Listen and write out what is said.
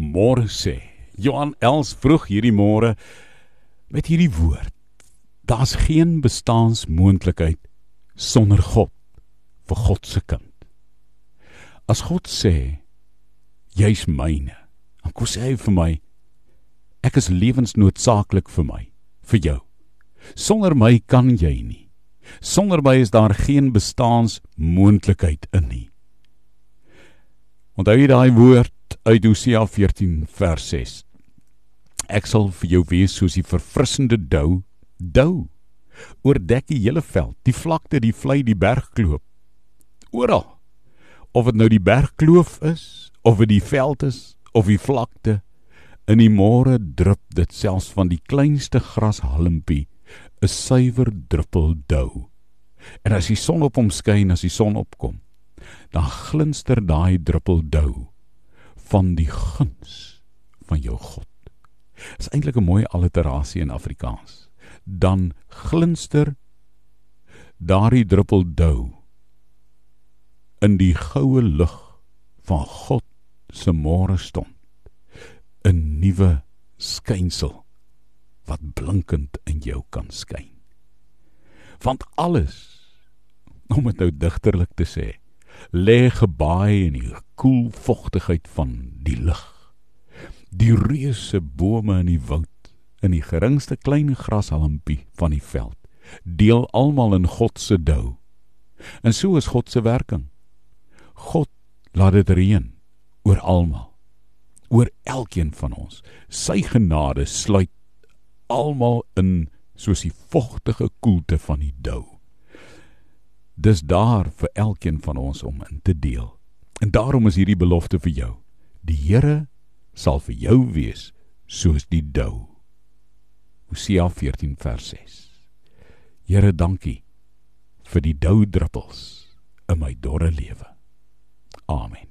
môre sê. Johan Els vroeg hierdie môre met hierdie woord. Daar's geen bestaansmoontlikheid sonder God vir God se kind. As God sê jy's myne, dan kom sê hy vir my ek is lewensnoodsaaklik vir my, vir jou. Sonder my kan jy nie. Sonder my is daar geen bestaansmoontlikheid in nie. Onthou jy daai woord uit Hosea 14 vers 6? Ek sal vir jou wees soos die verfrissende dou, dou. Oordek die hele veld, die vlakte, die vlei, die bergkloof. Oral. Of dit nou die bergkloof is, of dit die veld is, of die vlakte, in die môre drup dit selfs van die kleinste grashalmpie 'n suiwer druppel dou. En as die son op hom skyn, as die son opkom, dan glinster daai druppel dou van die guns van jou God. Is eintlik 'n mooi alliterasie in Afrikaans. Dan glinster daardie druppel dou in die goue lig van God se môre stond 'n nuwe skynsel wat blinkend in jou kan skyn. Want alles om dit nou digterlik te sê, lê gebaai in die koel vogtigheid van die lig. Die reuse bome in die woud, in die geringste klein grashalmpie van die veld, deel almal in God se dou. En so is God se werking. God laat dit reën oor almal oor elkeen van ons. Sy genade sluit almal in soos die vogtige koelte van die dou. Dis daar vir elkeen van ons om in te deel. En daarom is hierdie belofte vir jou. Die Here sal vir jou wees soos die dou. Hosea 14 vers 6. Here, dankie vir die dou druppels in my dorre lewe. Amen.